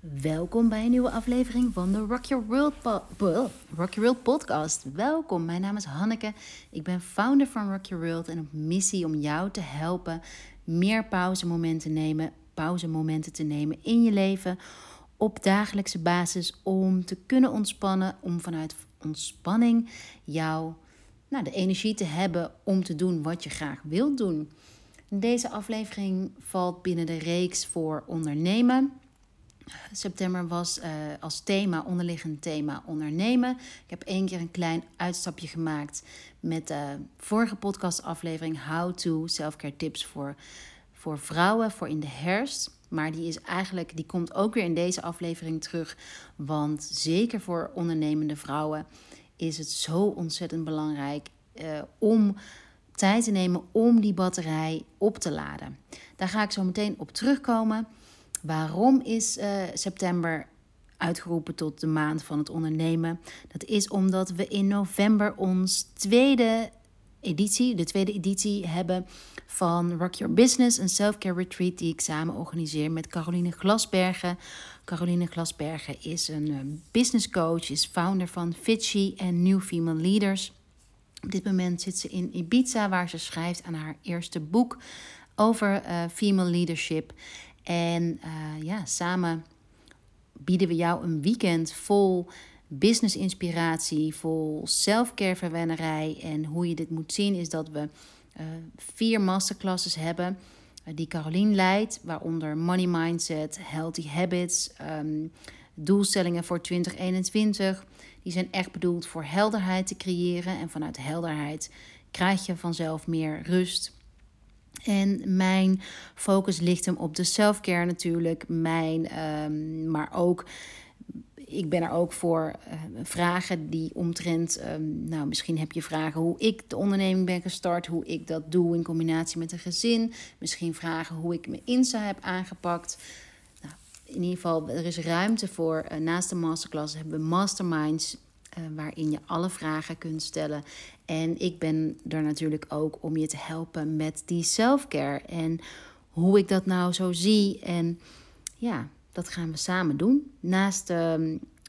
Welkom bij een nieuwe aflevering van de Rock Your World, Rock Your podcast. Welkom, mijn naam is Hanneke. Ik ben founder van Rock Your World en op missie om jou te helpen meer pauzemomenten nemen, pauzemomenten te nemen in je leven op dagelijkse basis om te kunnen ontspannen, om vanuit ontspanning jou nou, de energie te hebben om te doen wat je graag wilt doen. Deze aflevering valt binnen de reeks voor ondernemen. September was uh, als thema, onderliggend thema, ondernemen. Ik heb één keer een klein uitstapje gemaakt met de vorige podcastaflevering How to Self-Care Tips voor, voor vrouwen voor in de herfst. Maar die is eigenlijk, die komt ook weer in deze aflevering terug. Want zeker voor ondernemende vrouwen is het zo ontzettend belangrijk uh, om tijd te nemen om die batterij op te laden. Daar ga ik zo meteen op terugkomen. Waarom is uh, september uitgeroepen tot de maand van het ondernemen? Dat is omdat we in november ons tweede editie, de tweede editie hebben van Rock Your Business, een self-care retreat die ik samen organiseer met Caroline Glasbergen. Caroline Glasbergen is een uh, business coach, is founder van Fitchy en New Female Leaders. Op dit moment zit ze in Ibiza, waar ze schrijft aan haar eerste boek over uh, female leadership. En uh, ja, samen bieden we jou een weekend vol business inspiratie, vol self-care verwennerij. En hoe je dit moet zien is dat we uh, vier masterclasses hebben die Caroline leidt, waaronder Money Mindset, Healthy Habits, um, doelstellingen voor 2021. Die zijn echt bedoeld voor helderheid te creëren. En vanuit helderheid krijg je vanzelf meer rust. En mijn focus ligt hem op de self-care natuurlijk. Mijn, um, maar ook, ik ben er ook voor uh, vragen die omtrent, um, nou misschien heb je vragen hoe ik de onderneming ben gestart, hoe ik dat doe in combinatie met een gezin. Misschien vragen hoe ik mijn Insta heb aangepakt in ieder geval, er is ruimte voor. Uh, naast de masterclass hebben we masterminds. Uh, waarin je alle vragen kunt stellen. En ik ben er natuurlijk ook om je te helpen met die self-care. En hoe ik dat nou zo zie. En ja, dat gaan we samen doen. Naast uh,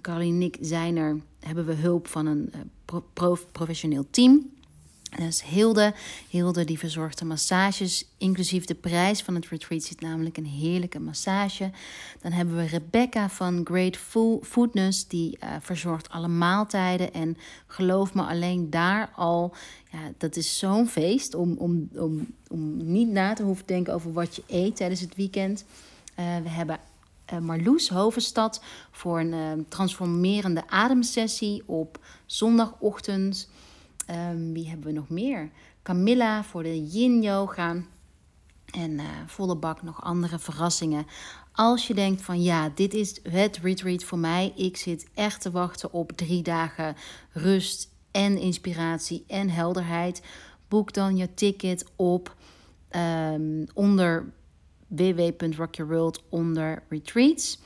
Caroline en ik zijn er, hebben we hulp van een pro professioneel team. Dat is Hilde. Hilde die verzorgt de massages, inclusief de prijs van het retreat zit namelijk een heerlijke massage. Dan hebben we Rebecca van Great Foodness, die uh, verzorgt alle maaltijden. En geloof me, alleen daar al, ja, dat is zo'n feest om, om, om, om niet na te hoeven denken over wat je eet tijdens het weekend. Uh, we hebben uh, Marloes Hovenstad voor een transformerende ademsessie op zondagochtend. Um, wie hebben we nog meer? Camilla voor de yin yoga. En uh, volle bak nog andere verrassingen. Als je denkt van ja, dit is het retreat voor mij. Ik zit echt te wachten op drie dagen rust en inspiratie en helderheid. Boek dan je ticket op um, onder www.rockyourworld onder retreats.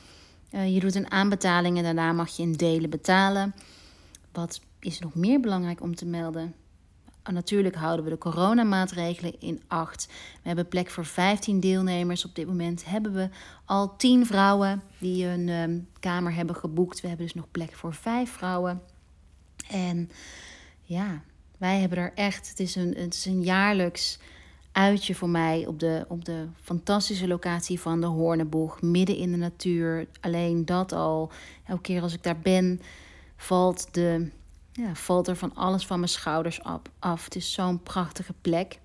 Uh, je doet een aanbetaling en daarna mag je in delen betalen. Wat is nog meer belangrijk om te melden. Natuurlijk houden we de coronamaatregelen in acht. We hebben plek voor 15 deelnemers. Op dit moment hebben we al 10 vrouwen die een um, kamer hebben geboekt. We hebben dus nog plek voor 5 vrouwen. En ja, wij hebben er echt. Het is een, het is een jaarlijks uitje voor mij op de, op de fantastische locatie van de Hoorneboeg. Midden in de natuur. Alleen dat al. Elke keer als ik daar ben, valt de ja, valt er van alles van mijn schouders af. Het is zo'n prachtige plek.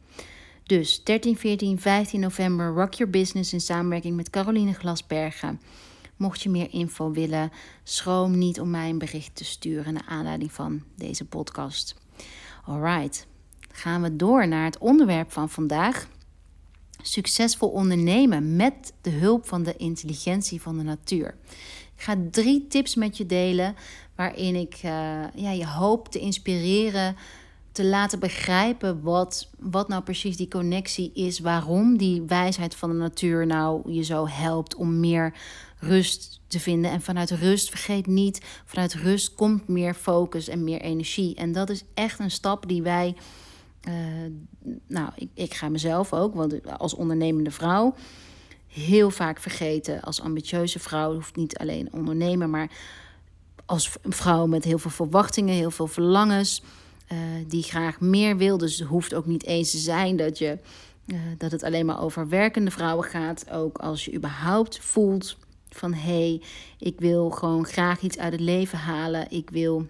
Dus 13, 14, 15 november Rock Your Business in samenwerking met Caroline Glasbergen. Mocht je meer info willen, schroom niet om mij een bericht te sturen naar aanleiding van deze podcast. Alright, gaan we door naar het onderwerp van vandaag. Succesvol ondernemen met de hulp van de intelligentie van de natuur. Ga drie tips met je delen waarin ik uh, ja, je hoop te inspireren, te laten begrijpen wat, wat nou precies die connectie is, waarom die wijsheid van de natuur nou je zo helpt om meer rust te vinden. En vanuit rust, vergeet niet, vanuit rust komt meer focus en meer energie. En dat is echt een stap die wij, uh, nou, ik, ik ga mezelf ook, want als ondernemende vrouw heel vaak vergeten als ambitieuze vrouw. Hoeft niet alleen ondernemen, maar als vrouw met heel veel verwachtingen, heel veel verlangens. Uh, die graag meer wil. Dus het hoeft ook niet eens te zijn dat, je, uh, dat het alleen maar over werkende vrouwen gaat. Ook als je überhaupt voelt van hé, hey, ik wil gewoon graag iets uit het leven halen. Ik wil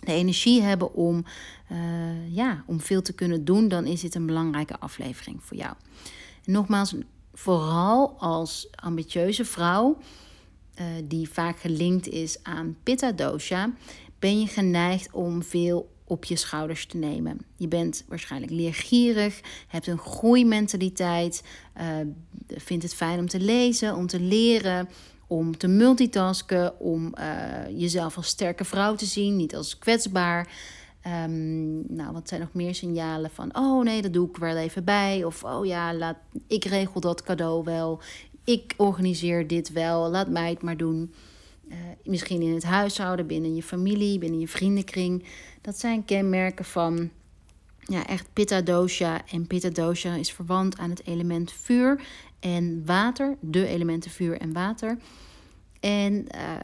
de energie hebben om, uh, ja, om veel te kunnen doen, dan is dit een belangrijke aflevering voor jou. En nogmaals, vooral als ambitieuze vrouw, uh, die vaak gelinkt is aan Pitta dosha, ben je geneigd om veel op je schouders te nemen. Je bent waarschijnlijk leergierig, hebt een groeimentaliteit, uh, vindt het fijn om te lezen, om te leren, om te multitasken, om uh, jezelf als sterke vrouw te zien, niet als kwetsbaar. Um, nou, wat zijn nog meer signalen van, oh nee, dat doe ik wel even bij. Of, oh ja, laat, ik regel dat cadeau wel. Ik organiseer dit wel, laat mij het maar doen. Uh, misschien in het huishouden, binnen je familie, binnen je vriendenkring. Dat zijn kenmerken van ja, echt pitta dosha. En pitta dosha is verwant aan het element vuur en water. De elementen vuur en water. En uh,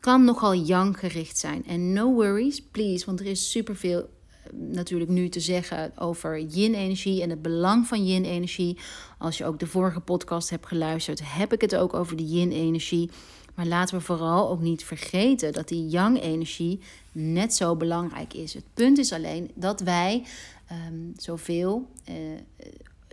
kan nogal yang gericht zijn. En no worries, please, want er is superveel uh, natuurlijk nu te zeggen over yin-energie en het belang van yin-energie. Als je ook de vorige podcast hebt geluisterd, heb ik het ook over de yin-energie. Maar laten we vooral ook niet vergeten dat die yang-energie net zo belangrijk is. Het punt is alleen dat wij um, zoveel uh,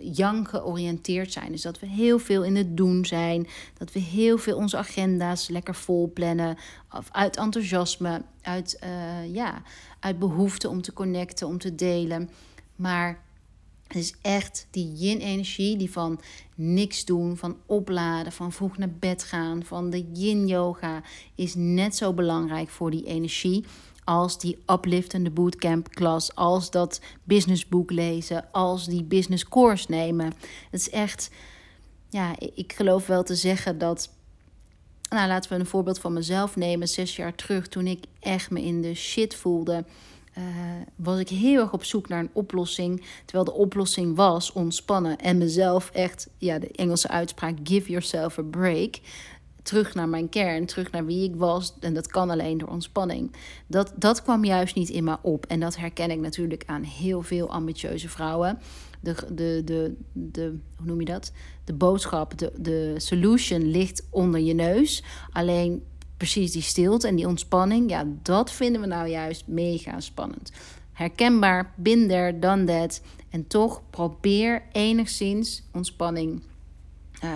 yang georiënteerd zijn. Dus dat we heel veel in het doen zijn. Dat we heel veel onze agenda's lekker vol plannen. Of uit enthousiasme, uit, uh, ja, uit behoefte om te connecten, om te delen. Maar het is echt die yin-energie, die van niks doen, van opladen, van vroeg naar bed gaan, van de yin-yoga, is net zo belangrijk voor die energie als die upliftende bootcamp klas, als dat businessboek lezen, als die business course nemen. Het is echt, ja, ik geloof wel te zeggen dat, nou laten we een voorbeeld van mezelf nemen, zes jaar terug toen ik echt me in de shit voelde. Uh, was ik heel erg op zoek naar een oplossing. Terwijl de oplossing was ontspannen. En mezelf echt, ja, de Engelse uitspraak: give yourself a break terug naar mijn kern, terug naar wie ik was. En dat kan alleen door ontspanning. Dat, dat kwam juist niet in me op. En dat herken ik natuurlijk aan heel veel ambitieuze vrouwen. De, de, de, de, hoe noem je dat? De boodschap, de, de solution ligt onder je neus. Alleen precies die stilte en die ontspanning, ja, dat vinden we nou juist mega spannend. Herkenbaar, binder dan dat. En toch probeer enigszins ontspanning. Uh,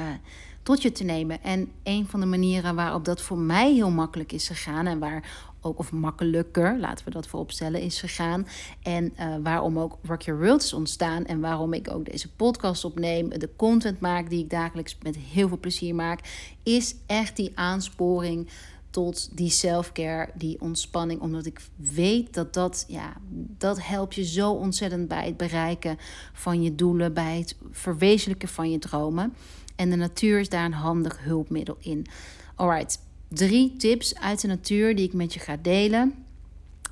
tot je te nemen. En een van de manieren waarop dat voor mij heel makkelijk is gegaan en waar ook of makkelijker, laten we dat vooropstellen, is gegaan. En uh, waarom ook Rock Your World is ontstaan en waarom ik ook deze podcast opneem, de content maak die ik dagelijks met heel veel plezier maak, is echt die aansporing tot die self-care, die ontspanning. Omdat ik weet dat dat, ja, dat helpt je zo ontzettend bij het bereiken van je doelen, bij het verwezenlijken van je dromen. En de natuur is daar een handig hulpmiddel in. Alright, drie tips uit de natuur die ik met je ga delen.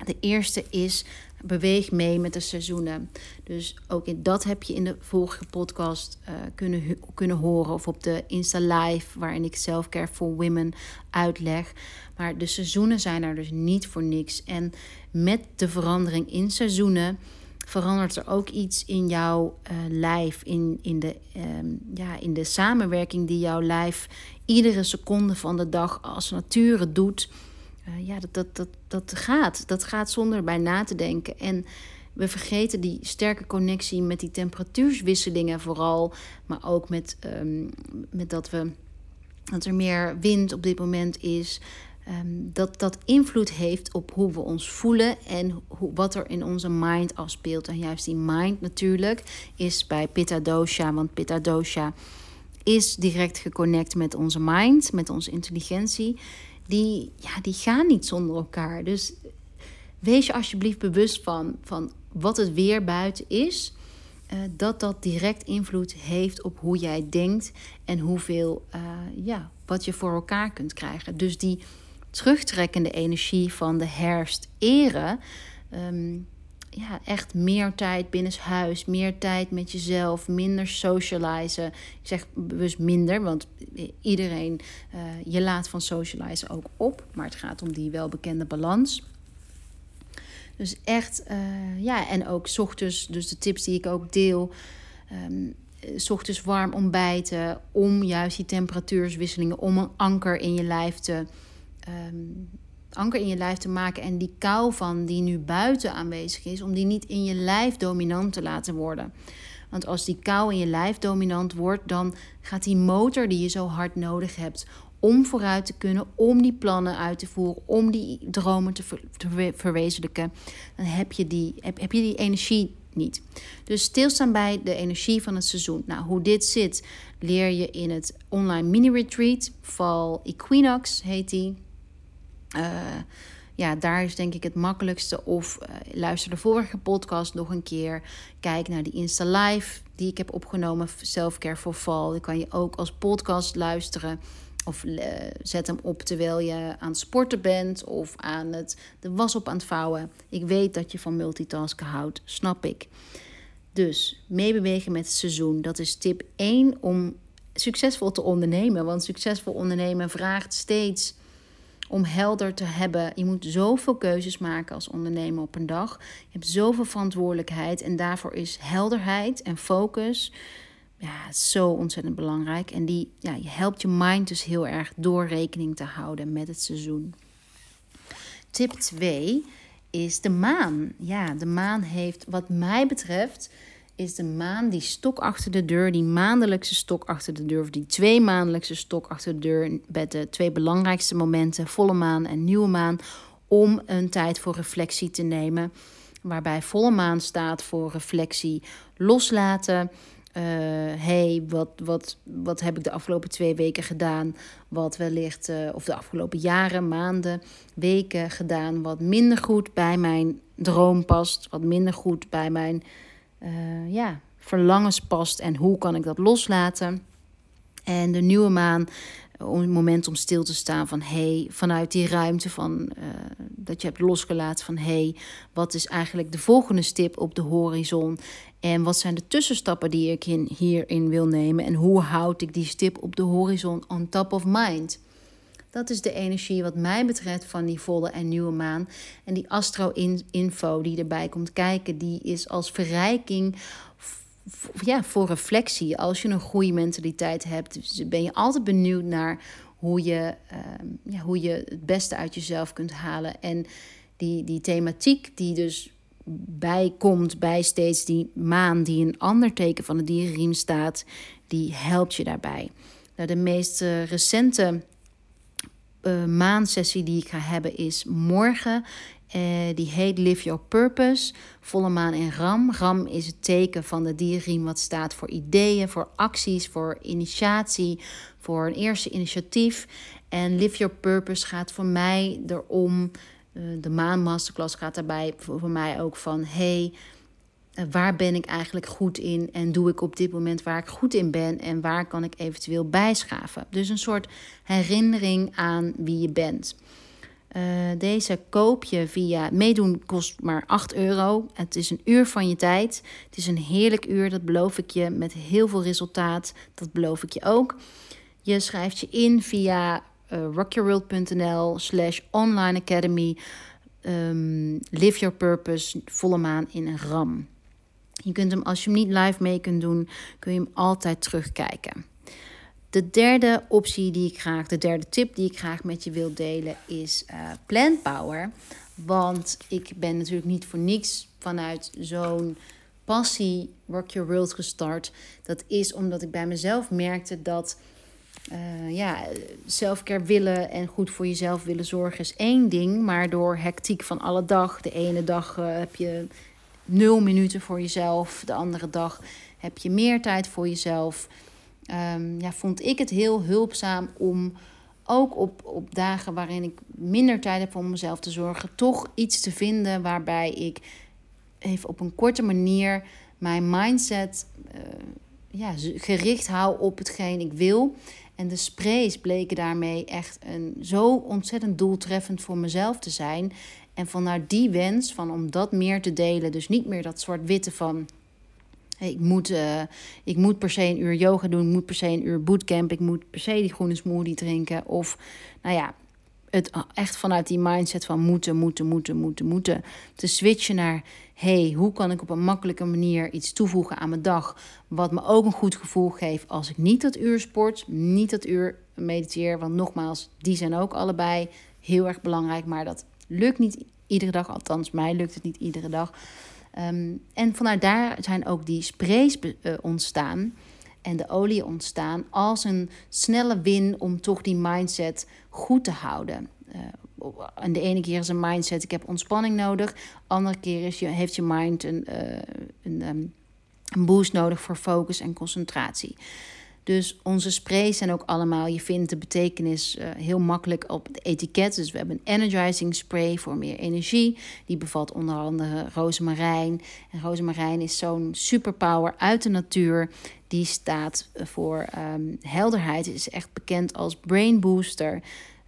De eerste is beweeg mee met de seizoenen. Dus ook in, dat heb je in de vorige podcast uh, kunnen, kunnen horen. Of op de Insta Live, waarin ik Selfcare for Women uitleg. Maar de seizoenen zijn er dus niet voor niks. En met de verandering in seizoenen verandert er ook iets in jouw uh, lijf, in, in, de, um, ja, in de samenwerking die jouw lijf iedere seconde van de dag als nature doet. Uh, ja, dat, dat, dat, dat gaat. Dat gaat zonder bij na te denken. En we vergeten die sterke connectie met die temperatuurswisselingen vooral, maar ook met, um, met dat, we, dat er meer wind op dit moment is. Um, dat dat invloed heeft op hoe we ons voelen en hoe, wat er in onze mind afspeelt. En juist die mind natuurlijk is bij Pitta Dosha, want Pitta Dosha is direct geconnect met onze mind, met onze intelligentie. Die, ja, die gaan niet zonder elkaar. Dus wees je alsjeblieft bewust van, van wat het weer buiten is. Uh, dat dat direct invloed heeft op hoe jij denkt en hoeveel, uh, ja, wat je voor elkaar kunt krijgen. Dus die terugtrekkende energie van de herfst eren. Um, ja, echt meer tijd binnenshuis, meer tijd met jezelf, minder socializen. Ik zeg bewust minder, want iedereen, uh, je laat van socializen ook op. Maar het gaat om die welbekende balans. Dus echt, uh, ja, en ook ochtends, dus de tips die ik ook deel. Um, ochtends warm ontbijten, om juist die temperatuurswisselingen, om een anker in je lijf te um, anker in je lijf te maken en die kou van die nu buiten aanwezig is, om die niet in je lijf dominant te laten worden. Want als die kou in je lijf dominant wordt, dan gaat die motor die je zo hard nodig hebt om vooruit te kunnen, om die plannen uit te voeren, om die dromen te, te verwezenlijken, dan heb je, die, heb, heb je die energie niet. Dus stilstaan bij de energie van het seizoen. Nou, hoe dit zit, leer je in het online mini-retreat. Val Equinox heet die. Uh, ja, daar is denk ik het makkelijkste. Of uh, luister de vorige podcast nog een keer. Kijk naar die Insta Live die ik heb opgenomen. Selfcare for Fall. Die kan je ook als podcast luisteren. Of uh, zet hem op terwijl je aan het sporten bent. Of aan het de was op aan het vouwen. Ik weet dat je van multitasken houdt. Snap ik. Dus meebewegen met het seizoen. Dat is tip 1 om succesvol te ondernemen. Want succesvol ondernemen vraagt steeds om helder te hebben. Je moet zoveel keuzes maken als ondernemer op een dag. Je hebt zoveel verantwoordelijkheid en daarvoor is helderheid en focus ja, zo ontzettend belangrijk. En die ja, je helpt je mind dus heel erg door rekening te houden met het seizoen. Tip 2 is de maan. Ja, de maan heeft wat mij betreft is de maan die stok achter de deur, die maandelijkse stok achter de deur, of die twee maandelijkse stok achter de deur, met de twee belangrijkste momenten, volle maan en nieuwe maan, om een tijd voor reflectie te nemen. Waarbij volle maan staat voor reflectie, loslaten. Uh, hey, wat, wat, wat heb ik de afgelopen twee weken gedaan? Wat wellicht, uh, of de afgelopen jaren, maanden, weken gedaan, wat minder goed bij mijn droom past, wat minder goed bij mijn uh, ja, verlangens past en hoe kan ik dat loslaten. En de nieuwe maan, een moment om stil te staan van hey, vanuit die ruimte van uh, dat je hebt losgelaten van hey, wat is eigenlijk de volgende stip op de horizon? En wat zijn de tussenstappen die ik in, hierin wil nemen? En hoe houd ik die stip op de horizon on top of mind? Dat is de energie wat mij betreft van die volle en nieuwe maan. En die astro-info die erbij komt kijken, die is als verrijking ja, voor reflectie. Als je een goede mentaliteit hebt, dus ben je altijd benieuwd naar hoe je, ehm, ja, hoe je het beste uit jezelf kunt halen. En die, die thematiek die dus bijkomt bij steeds die maan die een ander teken van de dierenriem staat, die helpt je daarbij. Nou, de meest uh, recente uh, maansessie die ik ga hebben is morgen. Uh, die heet Live Your Purpose. Volle maan in Ram. Ram is het teken van de dierriem wat staat voor ideeën, voor acties, voor initiatie, voor een eerste initiatief. En Live Your Purpose gaat voor mij erom. Uh, de maan masterclass gaat daarbij voor, mij ook van hey eh, waar ben ik eigenlijk goed in en doe ik op dit moment waar ik goed in ben en waar kan ik eventueel bijschaven. Dus een soort herinnering aan wie je bent. Uh, deze koop je via meedoen kost maar 8 euro. Het is een uur van je tijd. Het is een heerlijk uur, dat beloof ik je, met heel veel resultaat. Dat beloof ik je ook. Je schrijft je in via uh, rockyourworld.nl slash online academy. Um, live your purpose, volle maan in een ram. Je kunt hem, als je hem niet live mee kunt doen, kun je hem altijd terugkijken. De derde optie die ik graag, de derde tip die ik graag met je wil delen, is uh, Plant Power. Want ik ben natuurlijk niet voor niks vanuit zo'n passie Work Your World gestart. Dat is omdat ik bij mezelf merkte dat uh, ja, willen en goed voor jezelf willen zorgen is één ding. Maar door hectiek van alle dag, de ene dag uh, heb je nul minuten voor jezelf. De andere dag heb je meer tijd voor jezelf. Um, ja, vond ik het heel hulpzaam om ook op, op dagen waarin ik minder tijd heb om mezelf te zorgen, toch iets te vinden waarbij ik even op een korte manier mijn mindset uh, ja, gericht hou op hetgeen ik wil. En de sprays bleken daarmee echt een, zo ontzettend doeltreffend voor mezelf te zijn. En vanuit die wens van om dat meer te delen, dus niet meer dat zwart-witte van ik moet, uh, ik moet per se een uur yoga doen, ik moet per se een uur bootcamp, ik moet per se die groene smoothie drinken. Of nou ja, het echt vanuit die mindset van moeten, moeten, moeten, moeten, moeten. Te switchen naar, hey, hoe kan ik op een makkelijke manier iets toevoegen aan mijn dag. Wat me ook een goed gevoel geeft als ik niet dat uur sport, niet dat uur mediteer. Want nogmaals, die zijn ook allebei heel erg belangrijk. Maar dat lukt niet iedere dag, althans mij lukt het niet iedere dag. Ehm, en vanuit daar zijn ook die sprays uh, ontstaan en de olie ontstaan als een snelle win om toch die mindset goed te houden. Uh, en de ene keer is een mindset, ik heb ontspanning nodig. Andere keer is je, heeft je mind een, uh, een, um, een boost nodig voor focus en concentratie. Dus onze sprays zijn ook allemaal, je vindt de betekenis uh, heel makkelijk op het etiket. Dus we hebben een energizing spray voor meer energie. Die bevat onder andere rozemarijn. En rozemarijn is zo'n superpower uit de natuur. Die staat voor um, helderheid. Het is echt bekend als brain booster.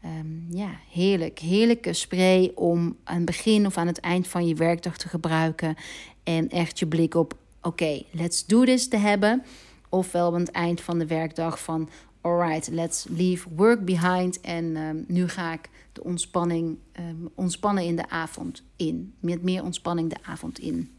Um, ja, heerlijk. Heerlijke spray om aan het begin of aan het eind van je werkdag te gebruiken. En echt je blik op, oké, let's do this te hebben. Ofwel aan het eind van de werkdag van alright, let's leave work behind. En um, nu ga ik de ontspanning, um, ontspannen in de avond in. Met meer ontspanning de avond in.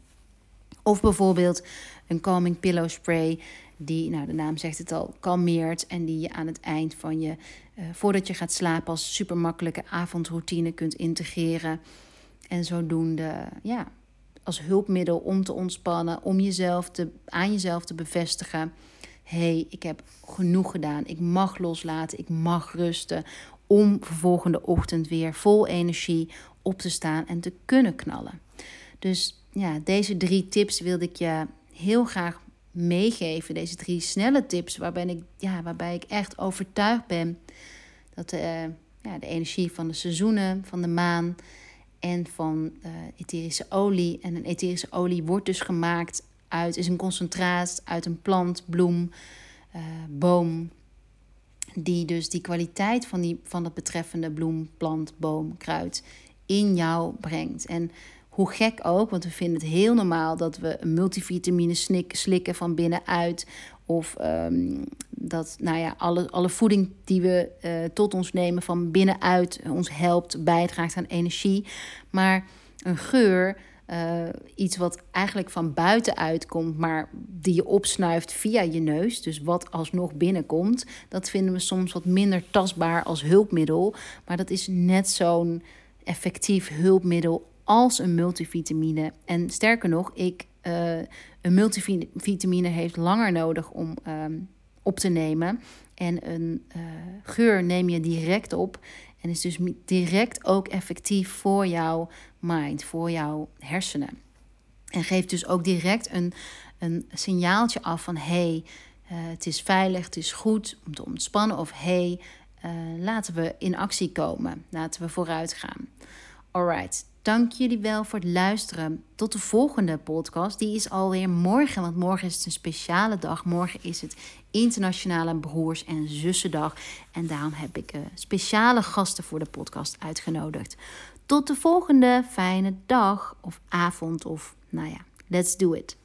Of bijvoorbeeld een calming pillow spray. Die, nou de naam zegt het al, kalmeert. En die je aan het eind van je, uh, voordat je gaat slapen, als super makkelijke avondroutine kunt integreren. En zodoende, ja, als hulpmiddel om te ontspannen, om jezelf te, aan jezelf te bevestigen. hey, ik heb genoeg gedaan. Ik mag loslaten. Ik mag rusten. Om volgende ochtend weer vol energie op te staan en te kunnen knallen. Dus ja, deze drie tips wilde ik je heel graag meegeven. Deze drie snelle tips, waarbij ik, ja, waarbij ik echt overtuigd ben dat de, uh, ja, de energie van de seizoenen, van de maan en van uh, etherische olie. En een etherische olie wordt dus gemaakt uit, is een concentraat uit een plant, bloem, uh, boom. Die dus die kwaliteit van, die, van dat betreffende bloem, plant, boom, kruid in jou brengt. En hoe gek ook, want we vinden het heel normaal dat we multivitamine snik, slikken van binnenuit. Of um, dat nou ja, alle, alle voeding die we uh, tot ons nemen van binnenuit ons helpt, bijdraagt aan energie. Maar een geur, uh, iets wat eigenlijk van buitenuit komt, maar die je opsnuift via je neus, dus wat alsnog binnenkomt, dat vinden we soms wat minder tastbaar als hulpmiddel. Maar dat is net zo'n effectief hulpmiddel als een multivitamine. En sterker nog, ik, uh, een multivitamine heeft langer nodig om um, op te nemen. En een uh, geur neem je direct op. En is dus direct ook effectief voor jouw mind, voor jouw hersenen. En geeft dus ook direct een, een signaaltje af van hey, uh, het is veilig, het is goed om te ontspannen. Of hey, laten we in actie komen, laten we vooruit gaan. Alright, Dank jullie wel voor het luisteren. Tot de volgende podcast. Die is alweer morgen, want morgen is het een speciale dag. Morgen is het Internationale Broers- en Zussendag. En daarom heb ik uh, speciale gasten voor de podcast uitgenodigd. Tot de volgende fijne dag of avond of nou ja, let's do it.